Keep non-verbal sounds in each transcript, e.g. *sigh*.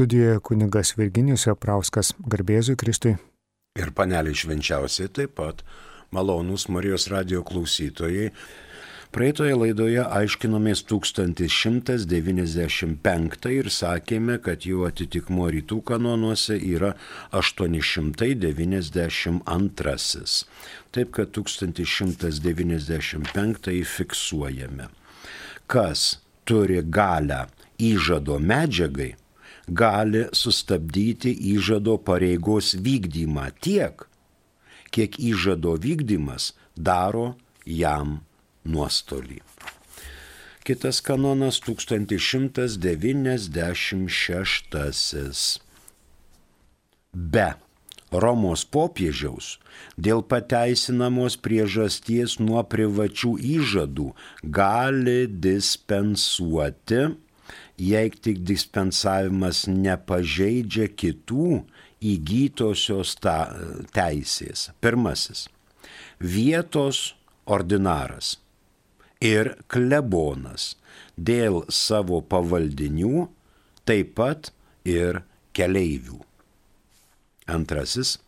Studijoje kunigas Virginijus Japrauskas, garbėzui Kristui. Ir paneliai švenčiausiai taip pat, malonūs Marijos radio klausytojai. Praeitoje laidoje aiškinomės 1195 ir sakėme, kad jų atitikmo rytų kanonuose yra 892. Taip kad 1195 fiksuojame. Kas turi galę įžado medžiagai, gali sustabdyti įžado pareigos vykdymą tiek, kiek įžado vykdymas daro jam nuostolį. Kitas kanonas 1196. Be Romos popiežiaus dėl pateisinamos priežasties nuo privačių įžadų gali dispensuoti, jei tik dispensavimas nepažeidžia kitų įgytosios ta, teisės. Pirmasis - vietos ordinaras ir klebonas dėl savo pavaldinių, taip pat ir keleivių. Antrasis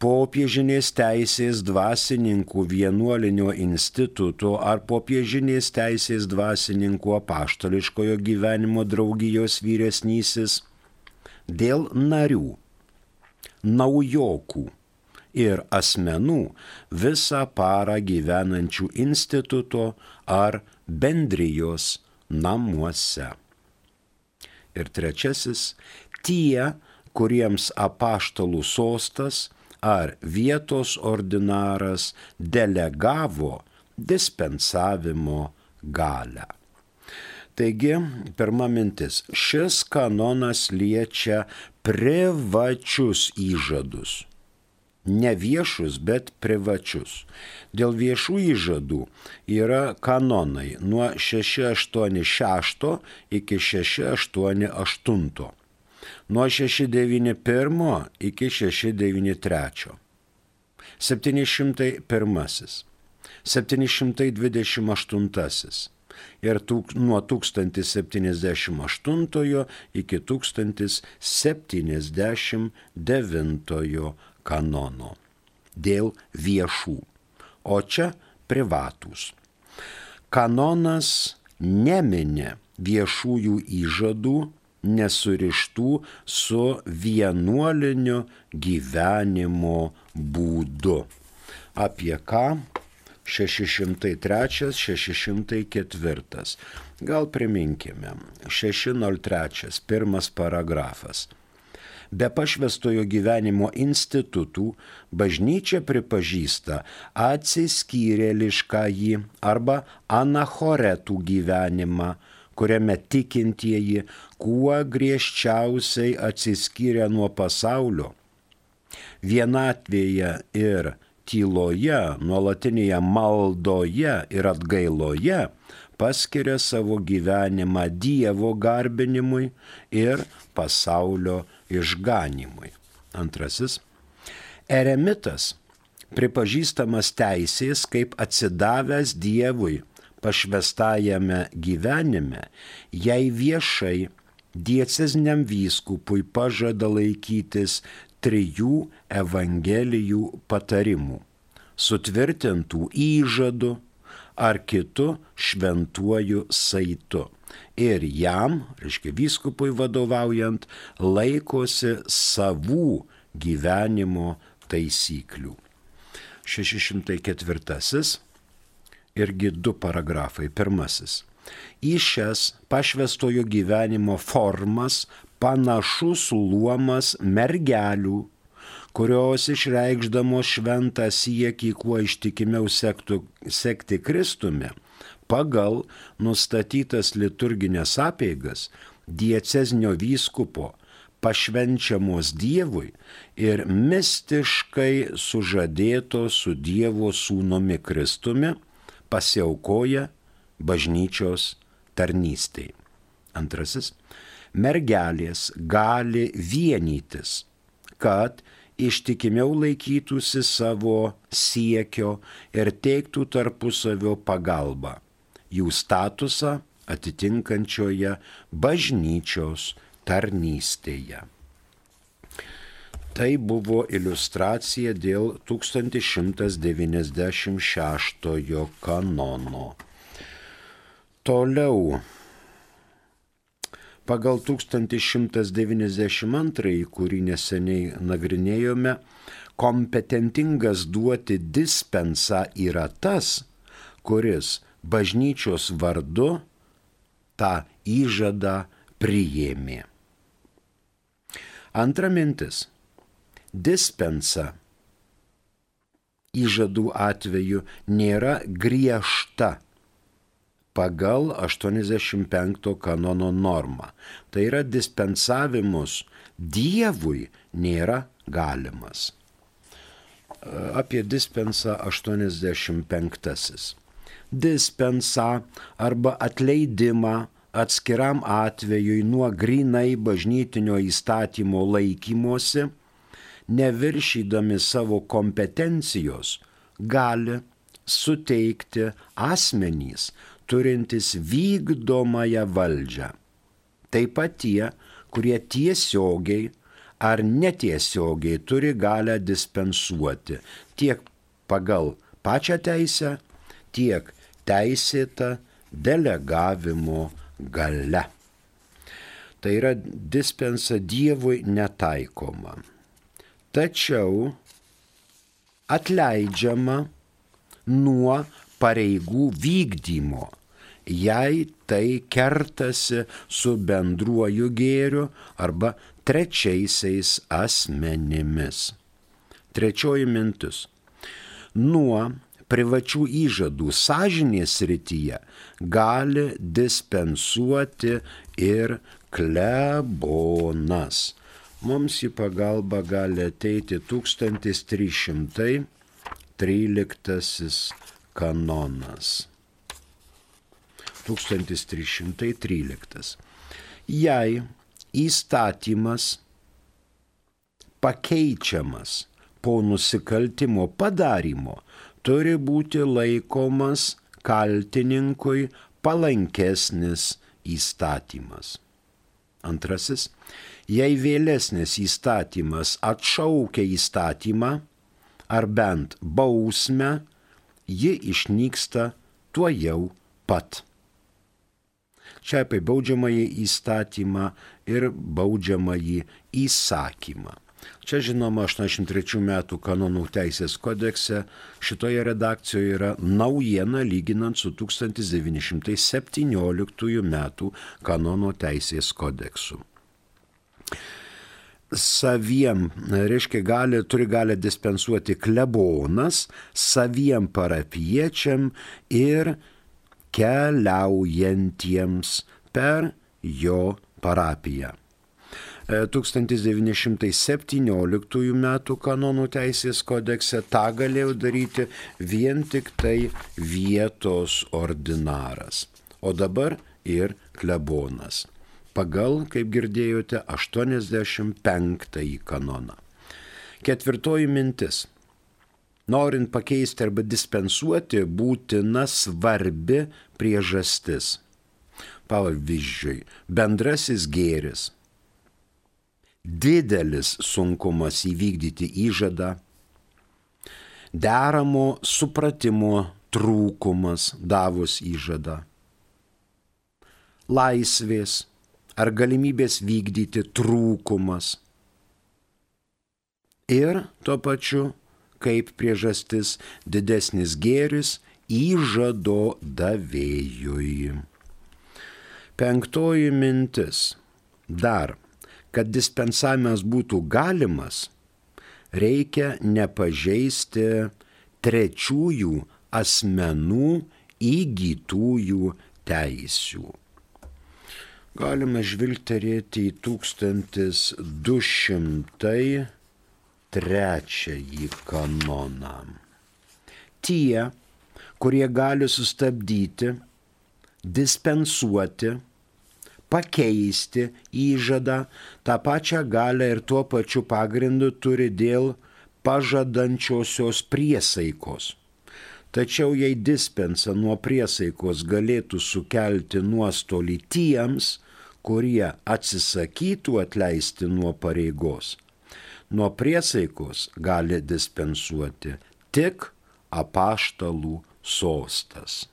popiežinės teisės dvasininkų vienuolinio instituto ar popiežinės teisės dvasininkų apaštališkojo gyvenimo draugijos vyresnysis dėl narių, naujokų ir asmenų visą parą gyvenančių instituto ar bendrijos namuose. Ir trečiasis - tie, kuriems apaštalų sostas ar vietos ordinaras delegavo dispensavimo galę. Taigi, pirma mintis, šis kanonas liečia privačius įžadus ne viešus, bet privačius. Dėl viešų įžadų yra kanonai nuo 686 iki 688, nuo 691 iki 693, 701, 728 ir tūk, nuo 1078 iki 1079 kanono. Dėl viešų, o čia privatūs. Kanonas neminė viešųjų įžadų nesurištų su vienuoliniu gyvenimo būdu. Apie ką 603-604. Gal priminkime. 603. Pirmas paragrafas. Be pašvestojo gyvenimo institutų bažnyčia pripažįsta atsiskyrėlišką jį arba anachoretų gyvenimą, kuriame tikintieji kuo griežčiausiai atsiskyrė nuo pasaulio. Vienatvėje ir tyloje, nuolatinėje maldoje ir atgailoje paskiria savo gyvenimą Dievo garbinimui ir pasaulio išganimui. Antrasis. Eremitas pripažįstamas teisės kaip atsidavęs Dievui pašvestajame gyvenime, jei viešai diecezniam vyskupui pažada laikytis trijų evangelijų patarimų - sutvirtintų įžadų, ar kitu šventuoju saitu. Ir jam, reiškia vyskupui vadovaujant, laikosi savų gyvenimo taisyklių. 604 irgi du paragrafai. Pirmasis. Į šias pašvestojo gyvenimo formas panašus luomas mergelių kurios išreikšdamos šventą siekį kuo ištikimiau sektų, sekti Kristumi, pagal nustatytas liturginės apeigas dieceznio vyskupo pašvenčiamos Dievui ir mistiškai sužadėto su Dievo sūnumi Kristumi pasiaukoja bažnyčios tarnystėj. Antrasis. Mergelės gali vienytis, kad ištikimiau laikytųsi savo siekio ir teiktų tarpusavio pagalbą jų statusą atitinkančioje bažnyčios tarnystėje. Tai buvo iliustracija dėl 1196 kanono. Toliau pagal 1192, kurį neseniai nagrinėjome, kompetentingas duoti dispensą yra tas, kuris bažnyčios vardu tą įžadą priėmė. Antra mintis dispensa įžadų atveju nėra griežta pagal 85 kanono normą. Tai yra dispensavimus Dievui nėra galimas. Apie dispensą 85. Dispensa arba atleidimą atskiram atvejui nuo grinai bažnytinio įstatymo laikymosi neviršydami savo kompetencijos, gali suteikti asmenys, turintys vykdomąją valdžią. Taip pat tie, kurie tiesiogiai ar netiesiogiai turi galę dispensuoti tiek pagal pačią teisę, tiek teisėtą delegavimo gale. Tai yra dispensa Dievui netaikoma tačiau atleidžiama nuo pareigų vykdymo, jei tai kertasi su bendruoju gėriu arba trečiaisiais asmenimis. Trečioji mintis. Nuo privačių įžadų sąžinės rytyje gali dispensuoti ir klebonas mums į pagalbą gali ateiti 1313 kanonas. 1313. Jei įstatymas pakeičiamas po nusikaltimo padarimo, turi būti laikomas kaltininkui palankesnis įstatymas. Antrasis jei vėlesnis įstatymas atšaukia įstatymą ar bent bausmę, ji išnyksta tuo jau pat. Čia apie baudžiamąjį įstatymą ir baudžiamąjį įsakymą. Čia žinoma 83 metų kanonų teisės kodekse šitoje redakcijoje yra naujiena lyginant su 1917 metų kanono teisės kodeksu saviem, reiškia, gali, turi galę dispensuoti klebonas saviem parapiečiam ir keliaujantiems per jo parapiją. 1917 e, m. kanonų teisės kodekse tą galėjo daryti vien tik tai vietos ordinaras, o dabar ir klebonas pagal, kaip girdėjote, 85 kanoną. Ketvirtoji mintis. Norint pakeisti arba dispensuoti, būtina svarbi priežastis. Pavyzdžiui, bendrasis gėris, didelis sunkumas įvykdyti įžadą, deramo supratimo trūkumas davus įžadą, laisvės, ar galimybės vykdyti trūkumas. Ir tuo pačiu, kaip priežastis, didesnis gėris įžado davėjui. Penktoji mintis. Dar, kad dispensavimas būtų galimas, reikia nepažeisti trečiųjų asmenų įgytųjų teisių galime žvilgterėti į 1203 kanoną. Tie, kurie gali sustabdyti, dispensuoti, pakeisti įžadą, tą pačią galę ir tuo pačiu pagrindu turi dėl pažadančiosios priesaikos. Tačiau jei dispensa nuo priesaikos galėtų sukelti nuostolį tiems, kurie atsisakytų atleisti nuo pareigos, nuo priesaikos gali dispensuoti tik apaštalų sostas.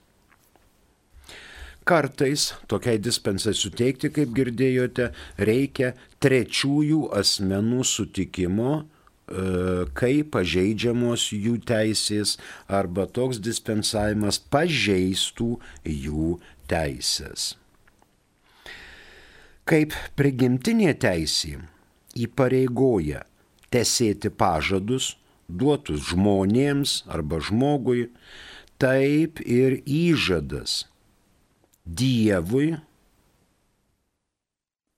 Kartais tokiai dispensai suteikti, kaip girdėjote, reikia trečiųjų asmenų sutikimo, kai pažeidžiamos jų teisės arba toks dispensavimas pažeistų jų teisės. Kaip prigimtinė teisė įpareigoja tesėti pažadus duotus žmonėms arba žmogui, taip ir įžadas Dievui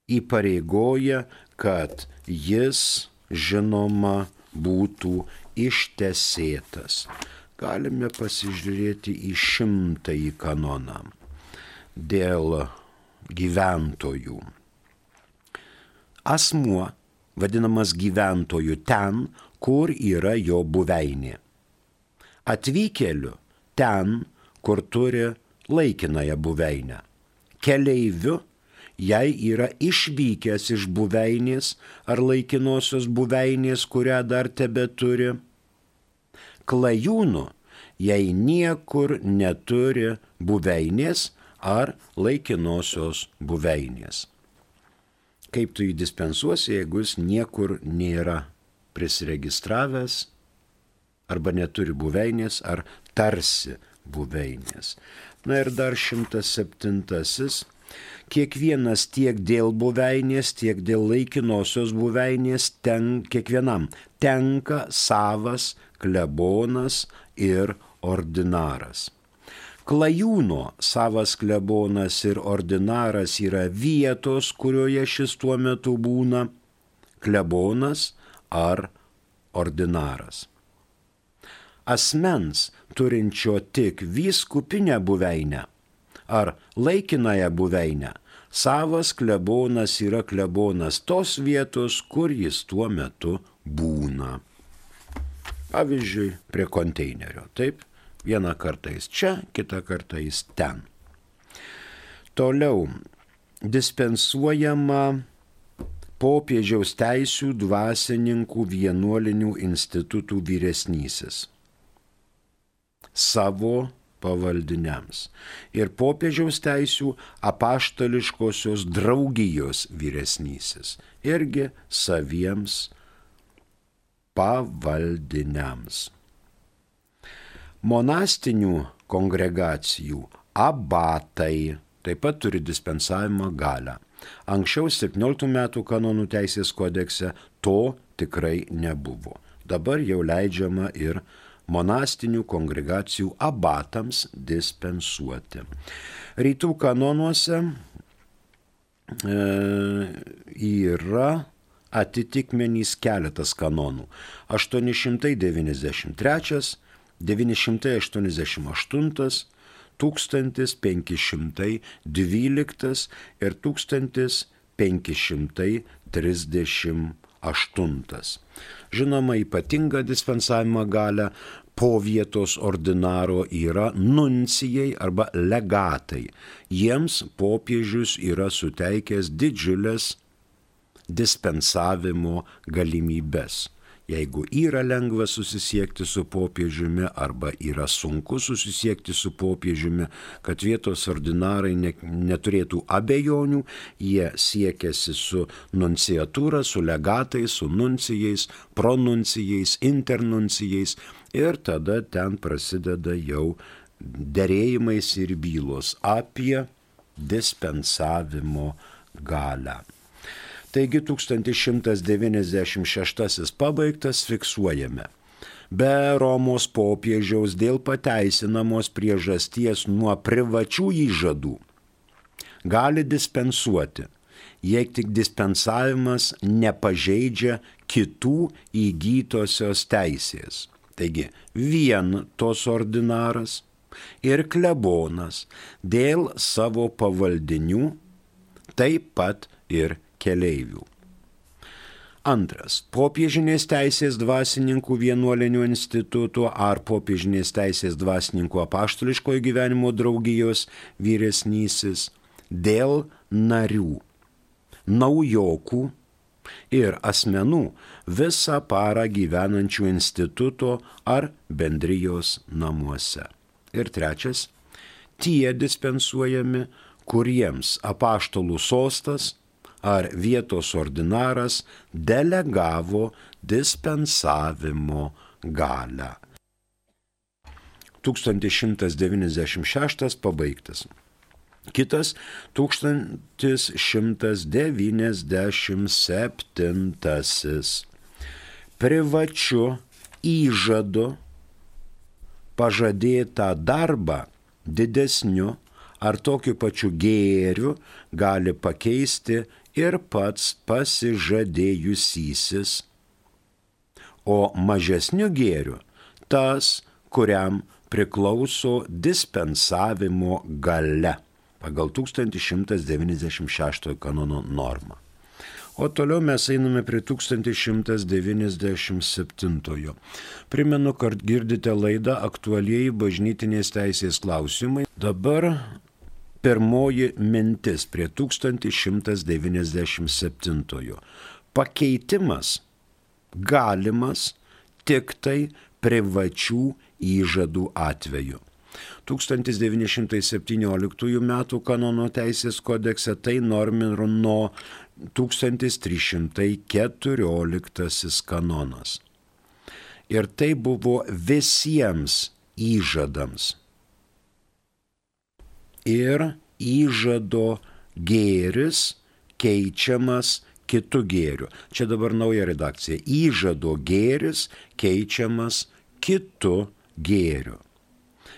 įpareigoja, kad jis, žinoma, būtų ištesėtas. Galime pasižiūrėti į šimtąjį kanoną dėl gyventojų. Asmuo, vadinamas gyventoju ten, kur yra jo buveinė. Atvykėliu ten, kur turi laikinąją buveinę. Keleiviu, jei yra išvykęs iš buveinės ar laikinosios buveinės, kurią dar tebe turi. Klajūnu, jei niekur neturi buveinės ar laikinosios buveinės. Kaip tu jį dispensuosi, jeigu jis niekur nėra prisiregistravęs arba neturi buveinės ar tarsi buveinės. Na ir dar 107. Kiekvienas tiek dėl buveinės, tiek dėl laikinosios buveinės, ten, kiekvienam. Tenka savas klebonas ir ordinaras. Klajūno savas klebonas ir ordinaras yra vietos, kurioje šis tuo metu būna. Klebonas ar ordinaras. Asmens turinčio tik vyskupinę buveinę ar laikinąją buveinę, savas klebonas yra klebonas tos vietos, kur jis tuo metu būna. Pavyzdžiui, prie konteinerio. Taip, vieną kartą jis čia, kitą kartą jis ten. Toliau dispensuojama popiežiaus teisų dvasininkų vienuolinių institutų vyresnysis savo pavaldiniams. Ir popiežiaus teisių apaštališkosios draugijos vyresnysis irgi saviems pavaldiniams. Monastinių kongregacijų abatai taip pat turi dispensavimo galę. Anksčiau 17 metų kanonų teisės kodekse to tikrai nebuvo. Dabar jau leidžiama ir monastinių kongregacijų abatams dispensuoti. Rytų kanonuose e, yra atitikmenys keletas kanonų. 893, 988, 1512 ir 1538. Žinoma, ypatingą dispensavimą galę po vietos ordinaro yra nuncijai arba legatai. Jiems popiežius yra suteikęs didžiulės dispensavimo galimybės. Jeigu yra lengva susisiekti su popiežiumi arba yra sunku susisiekti su popiežiumi, kad vietos ordinarai ne, neturėtų abejonių, jie siekiasi su nunciatūra, su legatais, su nuncijais, pronuncijais, internuncijais ir tada ten prasideda jau dėrėjimais ir bylos apie dispensavimo galę. Taigi 1196 pabaigtas fiksuojame. Be Romos popiežiaus dėl pateisinamos priežasties nuo privačių įžadų gali dispensuoti, jei tik dispensavimas nepažeidžia kitų įgytosios teisės. Taigi vien tos ordinaras ir klebonas dėl savo pavaldinių taip pat ir keleivių. Antras - popiežinės teisės dvasininkų vienuolinių institutų ar popiežinės teisės dvasininkų apaštališkojo gyvenimo draugijos vyresnysis dėl narių naujokų ir asmenų visą parą gyvenančių instituto ar bendrijos namuose. Ir trečias, tie dispensuojami, kuriems apaštalų sostas ar vietos ordinaras delegavo dispensavimo galę. 1196 pabaigtas. Kitas 1197. Privačiu įžadu pažadėtą darbą didesniu ar tokiu pačiu gėriu gali pakeisti ir pats pasižadėjusysis, o mažesniu gėriu tas, kuriam priklauso dispensavimo gale pagal 1196 kanono normą. O toliau mes einame prie 1197. Primenu, kad girdite laidą aktualiai bažnytinės teisės klausimai. Dabar pirmoji mintis prie 1197. Pakeitimas galimas tik tai privačių įžadų atveju. 1917 m. kanono teisės kodekse tai normino 1314 kanonas. Ir tai buvo visiems įžadams. Ir įžado gėris keičiamas kitų gėrių. Čia dabar nauja redakcija. Įžado gėris keičiamas kitų gėrių.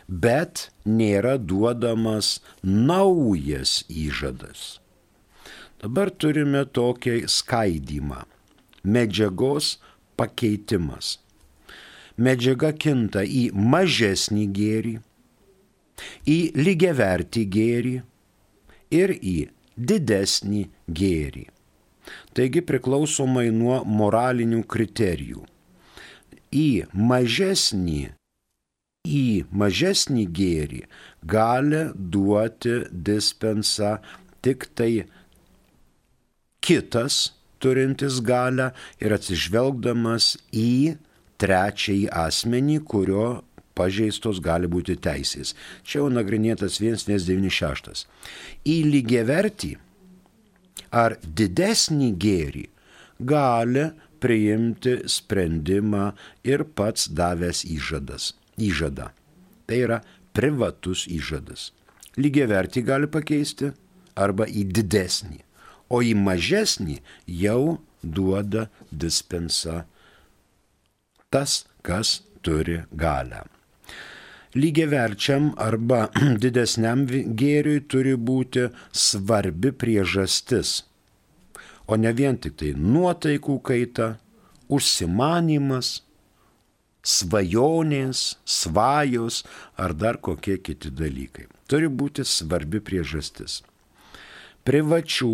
Bet nėra duodamas naujas įžadas. Dabar turime tokį skaidimą. Medžiagos pakeitimas. Medžiaga kinta į mažesnį gėrį, į lygiavertį gėrį ir į didesnį gėrį. Taigi priklausomai nuo moralinių kriterijų. Į mažesnį, į mažesnį gėrį gali duoti dispensą tik tai kitas turintis galę ir atsižvelgdamas į trečiąjį asmenį, kurio pažeistos gali būti teisės. Čia jau nagrinėtas 196. Į lygiavertį ar didesnį gėrį gali priimti sprendimą ir pats davęs įžadas. Įžada. Tai yra privatus įžadas. Lygiavertį gali pakeisti arba į didesnį, o į mažesnį jau duoda dispensa tas, kas turi galę lygiaverčiam arba *clears throat* didesniam gėriui turi būti svarbi priežastis, o ne vien tik tai nuotaikų kaita, užsimanimas, svajonės, svajos ar dar kokie kiti dalykai. Turi būti svarbi priežastis. Privačių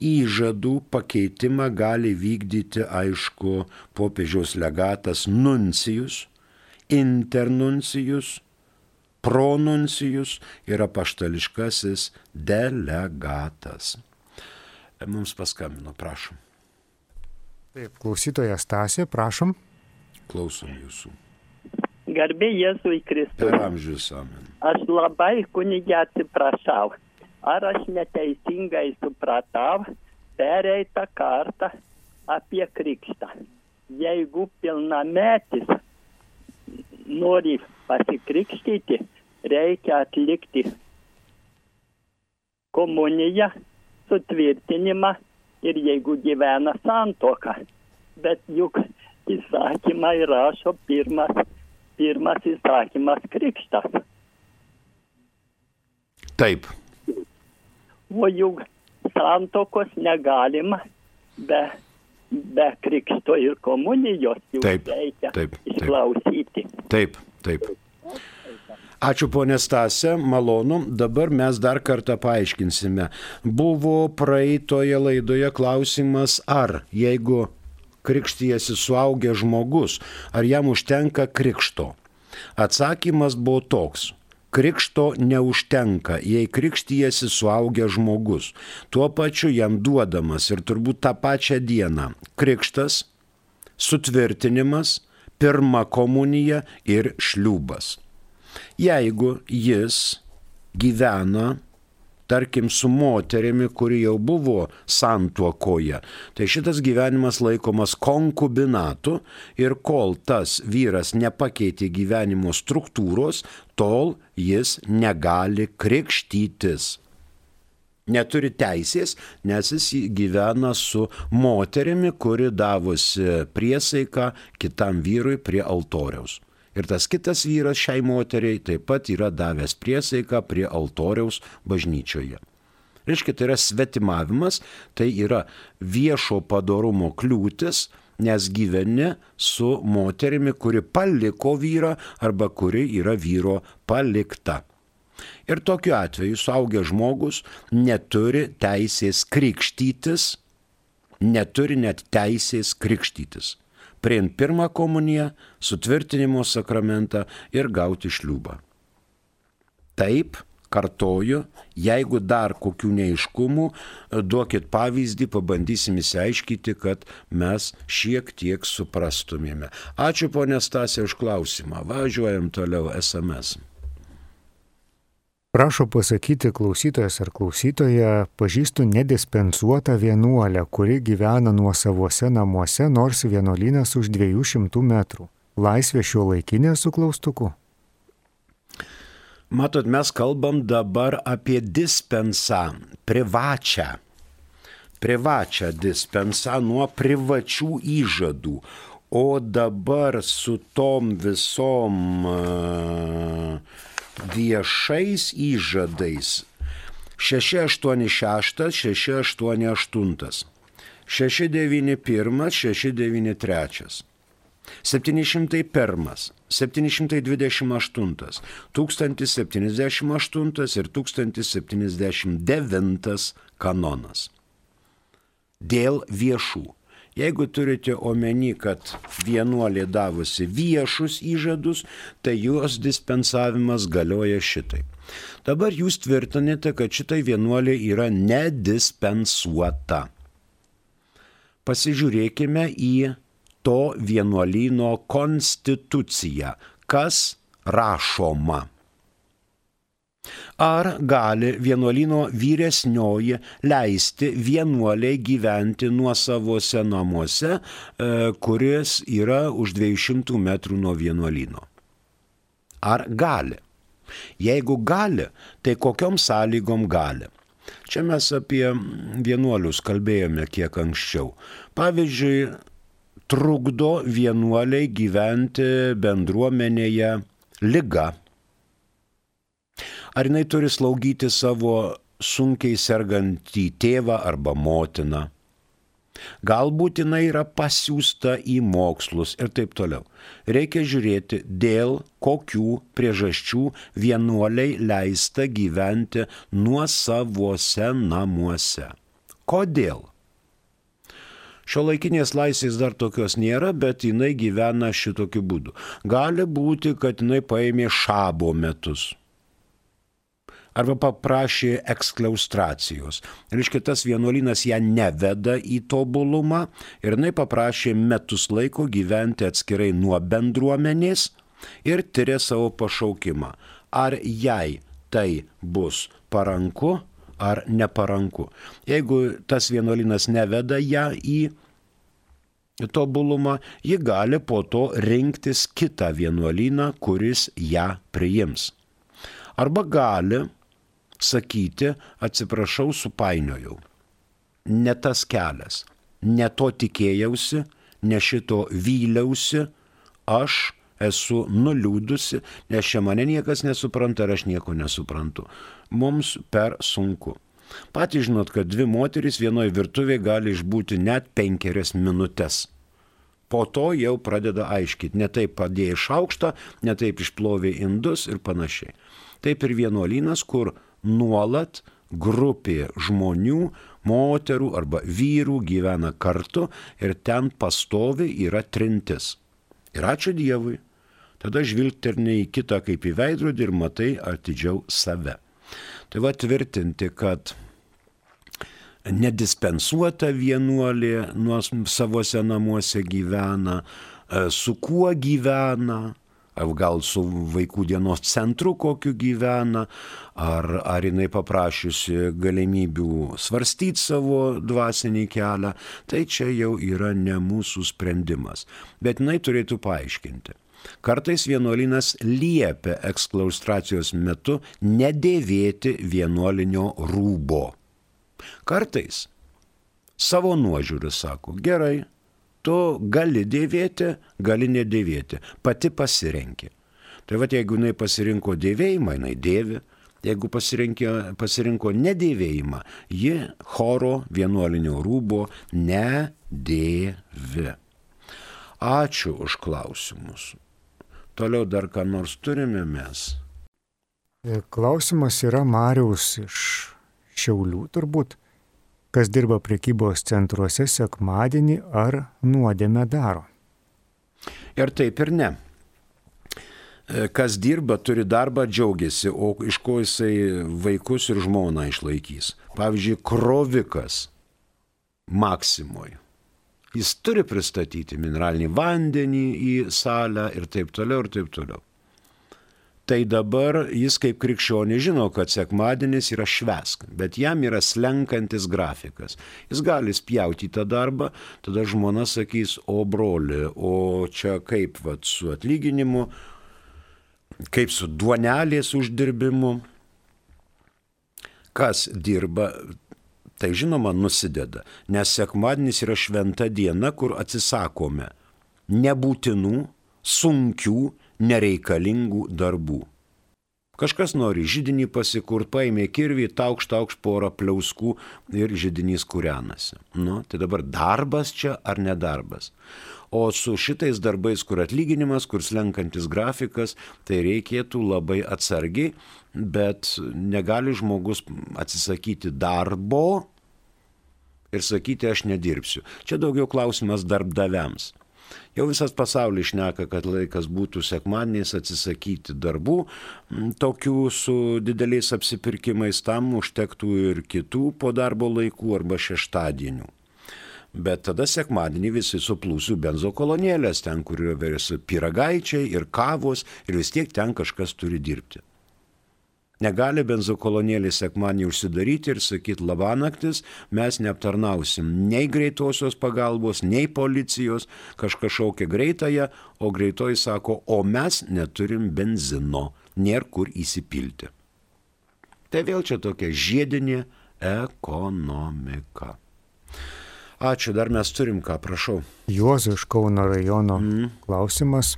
įžadų pakeitimą gali vykdyti, aišku, popiežiaus legatas nuncijus, internuncijus, pronuncijus ir apaštališkasis delegatas. Mums paskambino, prašom. Taip, klausytojas Tasė, prašom. Klausom jūsų. Garbė Jėzui Kristui. Per amžius amen. Aš labai kunigė atsiprašau. Ar aš neteisingai supratau pereitą kartą apie krikštą? Jeigu pilnametis nori pasikrikštyti, reikia atlikti komuniją, sutvirtinimą ir jeigu gyvena santoka. Bet juk įsakymą įrašo pirmas, pirmas įsakymas krikštas. Taip. O juk santokos negalima be, be krikšto ir komunijos. Taip, reikia taip, taip. išklausyti. Taip, taip. Ačiū ponė Stase, malonu. Dabar mes dar kartą paaiškinsime. Buvo praeitoje laidoje klausimas, ar jeigu krikštyjasi suaugęs žmogus, ar jam užtenka krikšto. Atsakymas buvo toks. krikšto neužtenka, jei krikštyjasi suaugęs žmogus, tuo pačiu jam duodamas ir turbūt tą pačią dieną krikštas, sutvirtinimas, pirma komunija ir šliubas. Jeigu jis gyvena tarkim, su moterimi, kuri jau buvo santuokoje. Tai šitas gyvenimas laikomas konkubinatu ir kol tas vyras nepakeitė gyvenimo struktūros, tol jis negali krikštytis neturi teisės, nes jis gyvena su moterimi, kuri davusi priesaiką kitam vyrui prie altoriaus. Ir tas kitas vyras šiai moteriai taip pat yra davęs priesaiką prie altoriaus bažnyčioje. Reiškia, tai yra svetimavimas, tai yra viešo padarumo kliūtis, nes gyveni su moterimi, kuri paliko vyrą arba kuri yra vyro palikta. Ir tokiu atveju suaugęs žmogus neturi teisės krikštytis, neturi net teisės krikštytis priimti pirmą komuniją, sutvirtinimo sakramentą ir gauti šliubą. Taip, kartoju, jeigu dar kokių neiškumų, duokit pavyzdį, pabandysim įsiaiškyti, kad mes šiek tiek suprastumėme. Ačiū ponė Stasė už klausimą. Važiuojam toliau SMS. Prašo pasakyti klausytojas ar klausytoja, pažįstu nedispensuotą vienuolę, kuri gyvena nuo savose namuose, nors vienuolynas už 200 metrų. Laisvė šio laikinė su klaustuku. Matot, mes kalbam dabar apie dispensą, privačią. Privačią dispensą nuo privačių įžadų. O dabar su tom visom uh, viešais įžadais 686, 688, 691, 693. 701, 728, 1078 ir 1079 kanonas. Dėl viešų Jeigu turite omeny, kad vienuolė davusi viešus įžadus, tai jos dispensavimas galioja šitai. Dabar jūs tvirtinate, kad šitai vienuolė yra nedispensuota. Pasižiūrėkime į to vienuolyno konstituciją, kas rašoma. Ar gali vienuolino vyresnioji leisti vienuoliai gyventi nuosavose namuose, e, kuris yra už 200 metrų nuo vienuolino? Ar gali? Jeigu gali, tai kokiom sąlygom gali? Čia mes apie vienuolius kalbėjome kiek anksčiau. Pavyzdžiui, trukdo vienuoliai gyventi bendruomenėje lyga Ar jinai turi slaugyti savo sunkiai sergantį tėvą arba motiną? Galbūt jinai yra pasiūsta į mokslus ir taip toliau. Reikia žiūrėti, dėl kokių priežasčių vienuoliai leista gyventi nuo savose namuose. Kodėl? Šio laikinės laisvės dar tokios nėra, bet jinai gyvena šitokiu būdu. Gali būti, kad jinai paėmė šabo metus arba paprašė ekskliaustracijos. Reiškia, tas vienuolynas ją neveda į tobulumą ir jinai paprašė metus laiko gyventi atskirai nuo bendruomenės ir tyrė savo pašaukimą. Ar jai tai bus paranku ar neparanku. Jeigu tas vienuolynas neveda ją į tobulumą, ji gali po to rinktis kitą vienuolyną, kuris ją priims. Arba gali sakyti, atsiprašau, supainiojau. Ne tas kelias, ne to tikėjausi, ne šito vyliausi, aš esu nuliūdusi, nes čia mane niekas nesupranta ir aš nieko nesuprantu. Mums per sunku. Patys žinot, kad dvi moteris vienoje virtuvėje gali išbūti net penkerias minutės. Po to jau pradeda aiškyti, ne taip padėjai šaukštą, ne taip išplovė indus ir panašiai. Taip ir vienuolynas, kur nuolat grupė žmonių, moterų arba vyrų gyvena kartu ir ten pastovi yra trintis. Ir ačiū Dievui, Tada žvilgterni į kitą kaip į veidrodį ir matai atidžiau save. Tai va tvirtinti, kad nedispensuota vienuolė nuo savose namuose gyvena, e, su kuo gyvena, gal su vaikų dienos centru kokiu gyvena, ar, ar jinai paprašiusi galimybių svarstyti savo dvasinį kelią, tai čia jau yra ne mūsų sprendimas. Bet jinai turėtų paaiškinti. Kartais vienuolinas liepia eksklaustracijos metu nedėvėti vienuolinio rūbo. Kartais savo nuožiūrį sako, gerai, tu gali dėvėti, gali nedėvėti, pati pasirenki. Tai va, jeigu jinai pasirinko dėvėjimą, jinai dėvi, jeigu pasirinko, pasirinko nedėvėjimą, ji choro vienuolinio rūbo nedėvi. Ačiū už klausimus. Toliau dar ką nors turime mes. Klausimas yra Mariaus iš Šiaulių turbūt kas dirba prekybos centruose sekmadienį ar nuodėmę daro. Ir taip ir ne. E, kas dirba, turi darbą, džiaugiasi, o iš ko jisai vaikus ir žmoną išlaikys. Pavyzdžiui, krovikas Maksimoje. Jis turi pristatyti mineralinį vandenį į salę ir taip toliau, ir taip toliau tai dabar jis kaip krikščionė žino, kad sekmadienis yra švesk, bet jam yra slenkantis grafikas. Jis gali spjauti tą darbą, tada žmona sakys, o broli, o čia kaip vat, su atlyginimu, kaip su duonelės uždirbimu. Kas dirba, tai žinoma nusideda, nes sekmadienis yra šventa diena, kur atsisakome nebūtinų, sunkių, nereikalingų darbų. Kažkas nori žydinį pasikurt, paėmė kirvį, taukš, taukš porą pliauskų ir žydinys kūrenasi. Nu, tai dabar darbas čia ar nedarbas. O su šitais darbais, kur atlyginimas, kur slenkantis grafikas, tai reikėtų labai atsargiai, bet negali žmogus atsisakyti darbo ir sakyti, aš nedirbsiu. Čia daugiau klausimas darbdaviams. Jau visas pasaulis šneka, kad laikas būtų sekmadieniais atsisakyti darbų, tokių su dideliais apsipirkimais tam užtektų ir kitų po darbo laikų arba šeštadienių. Bet tada sekmadienį visi suplūsiu benzo kolonėlės, ten, kur yra piragaičiai ir kavos ir vis tiek ten kažkas turi dirbti. Negali benzokolonėlį sekmanį užsidaryti ir sakyti labanaktis, mes neaptarnausim nei greitosios pagalbos, nei policijos, kažkas šaukia greitąją, o greitoji sako, o mes neturim benzino, nėra kur įsipilti. Tai vėl čia tokia žiedinė ekonomika. Ačiū, dar mes turim ką, prašau. Juozo iš Kauno rajono mm. klausimas.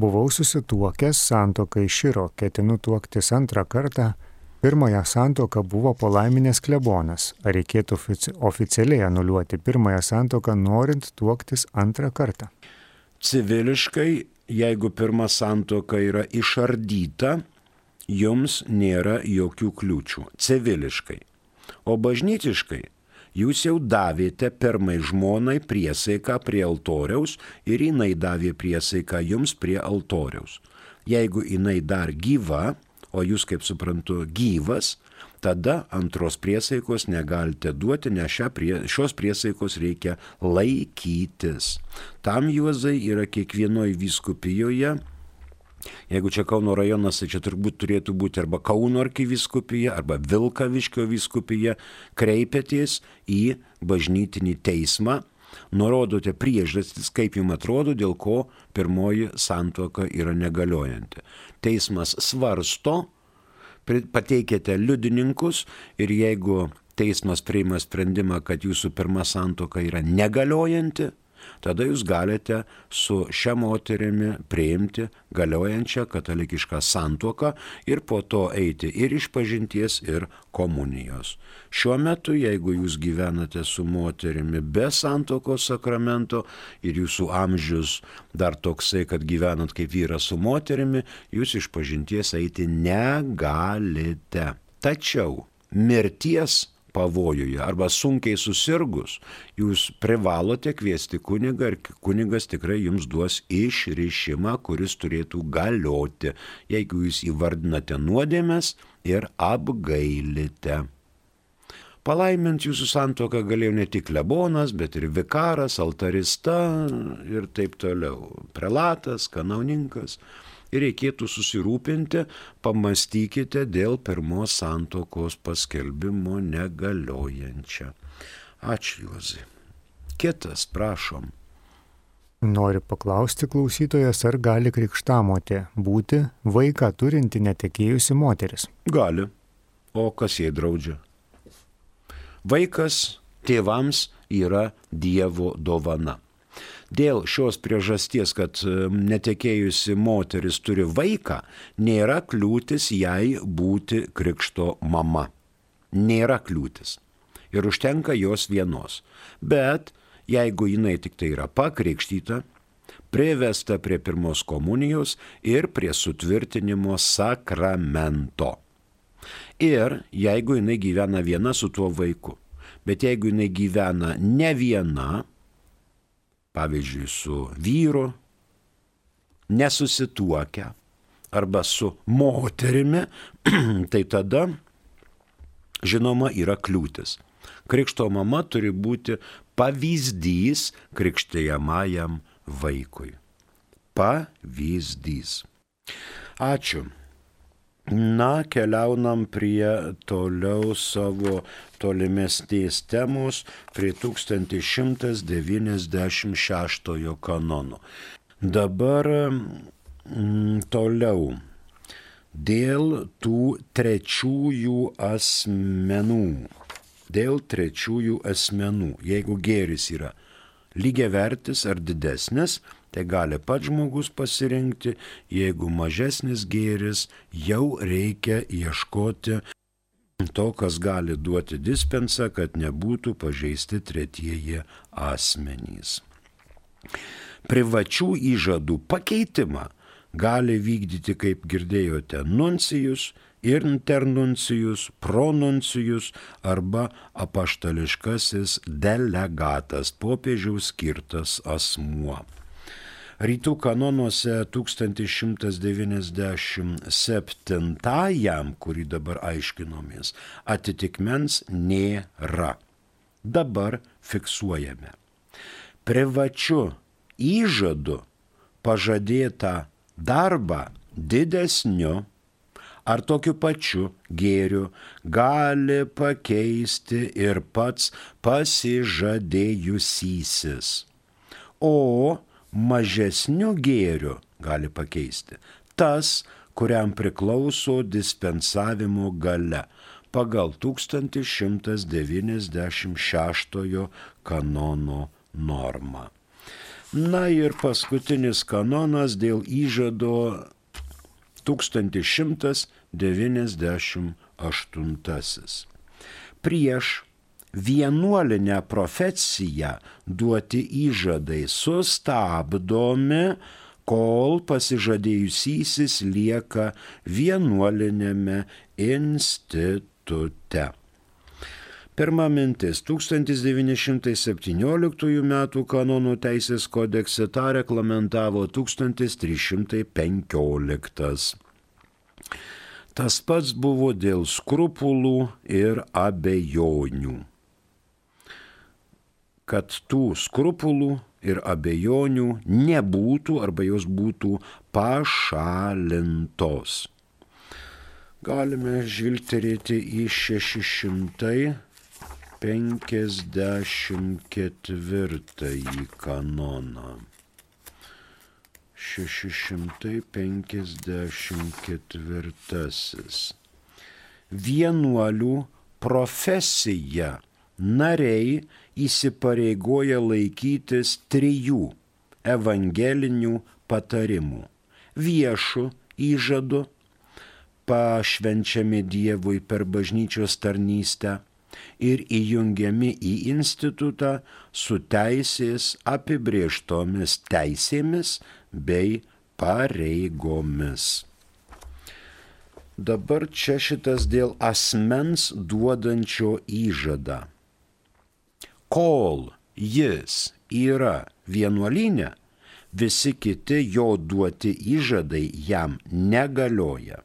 Buvau susituokęs, santokai širo, ketinu tuoktis antrą kartą. Pirmąją santoką buvo palaiminės klebonas. Ar reikėtų ofici oficialiai anuliuoti pirmąją santoką, norint tuoktis antrą kartą? Civiliškai, jeigu pirma santoka yra išardyta, jums nėra jokių kliūčių. Civiliškai. O bažnytiškai jūs jau davėte pirmai žmonai priesaiką prie altoriaus ir jinai davė priesaiką jums prie altoriaus. Jeigu jinai dar gyva, o jūs, kaip suprantu, gyvas, tada antros priesaikos negalite duoti, nes prie, šios priesaikos reikia laikytis. Tam juozai yra kiekvienoje vyskupijoje Jeigu čia Kauno rajonas, tai čia turbūt turėtų būti arba Kauno arkiviskupija, arba Vilkaviškio viskupija, kreipėtės į bažnytinį teismą, nurodote priežastis, kaip jums atrodo, dėl ko pirmoji santuoka yra negaliojanti. Teismas svarsto, pateikėte liudininkus ir jeigu teismas priima sprendimą, kad jūsų pirma santoka yra negaliojanti, tada jūs galite su šia moterimi priimti galiojančią katalikišką santuoką ir po to eiti ir iš pažinties, ir komunijos. Šiuo metu, jeigu jūs gyvenate su moterimi be santokos sakramento ir jūsų amžius dar toksai, kad gyvenat kaip vyras su moterimi, jūs iš pažinties eiti negalite. Tačiau mirties pavojuje arba sunkiai susirgus, jūs privalote kviesti kunigą ir kunigas tikrai jums duos išrišimą, kuris turėtų galioti, jeigu jūs įvardinate nuodėmės ir apgailite. Palaiminti jūsų santoką galėjo ne tik lebonas, bet ir vikaras, altarista ir taip toliau, prelatas, kanauninkas ir reikėtų susirūpinti, pamastykite dėl pirmos santokos paskelbimo negaliojančią. Ačiū Juozai. Kitas, prašom. Nori paklausti klausytojas, ar gali krikštamotė būti vaiką turinti netekėjusi moteris? Gali. O kas jai draudžia? Vaikas tėvams yra Dievo dovana. Dėl šios priežasties, kad netekėjusi moteris turi vaiką, nėra kliūtis jai būti krikšto mama. Nėra kliūtis. Ir užtenka jos vienos. Bet jeigu jinai tik tai yra pakrikštyta, privesta prie pirmos komunijos ir prie sutvirtinimo sakramento. Ir jeigu jinai gyvena viena su tuo vaiku, bet jeigu jinai gyvena ne viena, pavyzdžiui, su vyru, nesusituokę arba su moterimi, *clears throat* tai tada, žinoma, yra kliūtis. Krikšto mama turi būti pavyzdys krikštėjamajam vaikui. Pavyzdys. Ačiū. Na, keliaunam prie toliau savo tolimesnės temos, prie 1196 kanono. Dabar mm, toliau. Dėl tų trečiųjų asmenų. Dėl trečiųjų asmenų. Jeigu gėris yra lygiavertis ar didesnis, Tai gali pats žmogus pasirinkti, jeigu mažesnis gėris, jau reikia ieškoti to, kas gali duoti dispensą, kad nebūtų pažeisti tretieji asmenys. Privačių įžadų pakeitimą gali vykdyti, kaip girdėjote, nuncijus, internuncijus, pronuncijus arba apaštališkasis delegatas, popiežiaus skirtas asmuo. Rytų kanonuose 1197, kurį dabar aiškinomės, atitikmens nėra. Dabar fiksuojame. Privačiu įžadu pažadėtą darbą didesniu ar tokiu pačiu gėriu gali pakeisti ir pats pasižadėjusysis. O mažesniu gėriu gali pakeisti tas, kuriam priklauso dispensavimo gale pagal 1196 kanono normą. Na ir paskutinis kanonas dėl įžado 1198. Prieš vienuolinę profesiją duoti įžadai sustabdomi, kol pasižadėjusysis lieka vienuolinėme institute. Pirma mintis 1917 m. kanonų teisės kodekse tą reglamentavo 1315. Tas pats buvo dėl skrupulų ir abejonių kad tų skrupulų ir abejonių nebūtų arba jos būtų pašalintos. Galime žvilgterėti į 654 kanoną. 654. Vienuolių profesija nariai įsipareigoja laikytis trijų evangelinių patarimų - viešų įžadų, pašvenčiami Dievui per bažnyčios tarnystę ir įjungiami į institutą su teisės apibrieštomis teisėmis bei pareigomis. Dabar čia šitas dėl asmens duodančio įžadą. Kol jis yra vienuolinė, visi kiti jo duoti įžadai jam negalioja.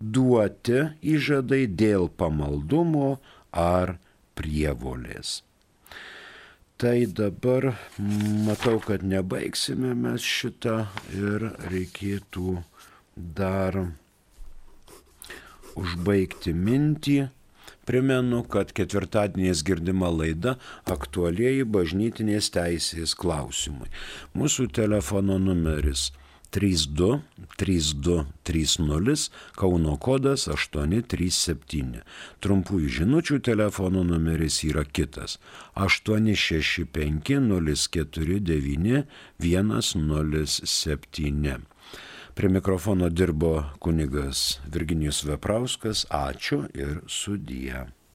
Duoti įžadai dėl pamaldumo ar prievolės. Tai dabar matau, kad nebaigsime mes šitą ir reikėtų dar užbaigti mintį. Primenu, kad ketvirtadienės girdima laida aktualiai bažnytinės teisės klausimai. Mūsų telefono numeris 32 3230 Kauno kodas 837. Trumpųjų žinučių telefono numeris yra kitas 865 049 107. Prie mikrofono dirbo kunigas Virginijus Veprauskas. Ačiū ir sudie.